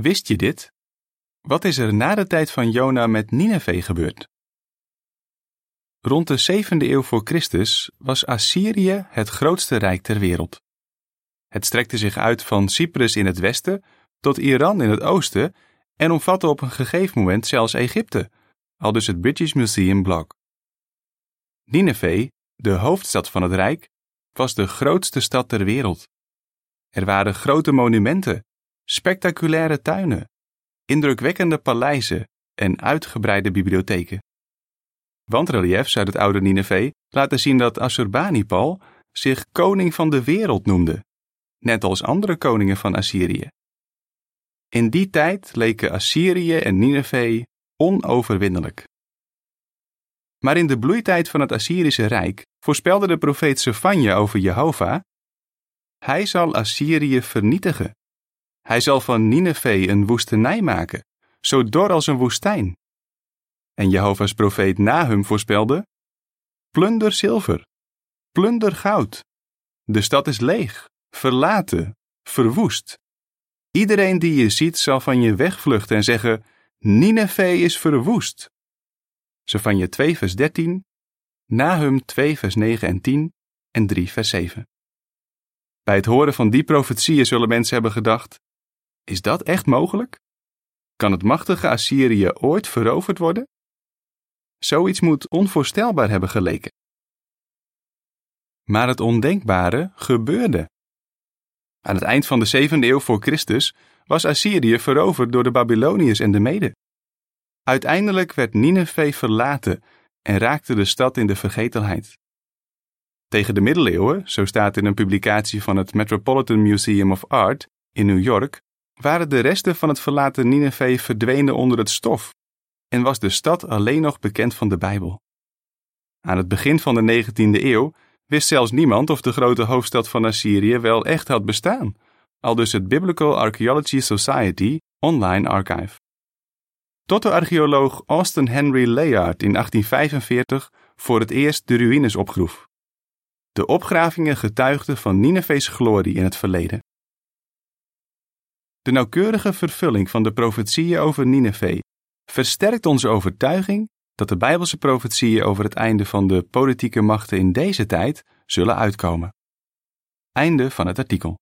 Wist je dit? Wat is er na de tijd van Jona met Nineveh gebeurd? Rond de 7e eeuw voor Christus was Assyrië het grootste rijk ter wereld. Het strekte zich uit van Cyprus in het westen tot Iran in het oosten en omvatte op een gegeven moment zelfs Egypte, al dus het British Museum blog. Nineveh, de hoofdstad van het rijk, was de grootste stad ter wereld. Er waren grote monumenten, spectaculaire tuinen, indrukwekkende paleizen en uitgebreide bibliotheken. Wandreliefs uit het oude Nineveh laten zien dat Assurbanipal zich koning van de wereld noemde, net als andere koningen van Assyrië. In die tijd leken Assyrië en Nineveh onoverwinnelijk. Maar in de bloeitijd van het Assyrische Rijk voorspelde de profeet Sefanja over Jehovah: Hij zal Assyrië vernietigen. Hij zal van Nineveh een woestenij maken, zo dor als een woestijn. En Jehovah's profeet Nahum voorspelde: Plunder zilver, plunder goud. De stad is leeg, verlaten, verwoest. Iedereen die je ziet zal van je wegvluchten en zeggen: Nineveh is verwoest. Zefanje 2 vers 13, Nahum 2 vers 9 en 10 en 3 vers 7. Bij het horen van die profetieën zullen mensen hebben gedacht: Is dat echt mogelijk? Kan het machtige Assyrië ooit veroverd worden? Zoiets moet onvoorstelbaar hebben geleken. Maar het ondenkbare gebeurde. Aan het eind van de 7e eeuw voor Christus was Assyrië veroverd door de Babyloniërs en de Meden. Uiteindelijk werd Nineveh verlaten en raakte de stad in de vergetelheid. Tegen de middeleeuwen, zo staat in een publicatie van het Metropolitan Museum of Art in New York, waren de resten van het verlaten Nineveh verdwenen onder het stof en was de stad alleen nog bekend van de Bijbel. Aan het begin van de 19e eeuw wist zelfs niemand of de grote hoofdstad van Assyrië wel echt had bestaan, al dus het Biblical Archaeology Society online archive. Tot de archeoloog Austin Henry Layard in 1845 voor het eerst de ruïnes opgroef. De opgravingen getuigden van Nineveh's glorie in het verleden. De nauwkeurige vervulling van de profetieën over Nineveh versterkt onze overtuiging dat de Bijbelse profetieën over het einde van de politieke machten in deze tijd zullen uitkomen. Einde van het artikel.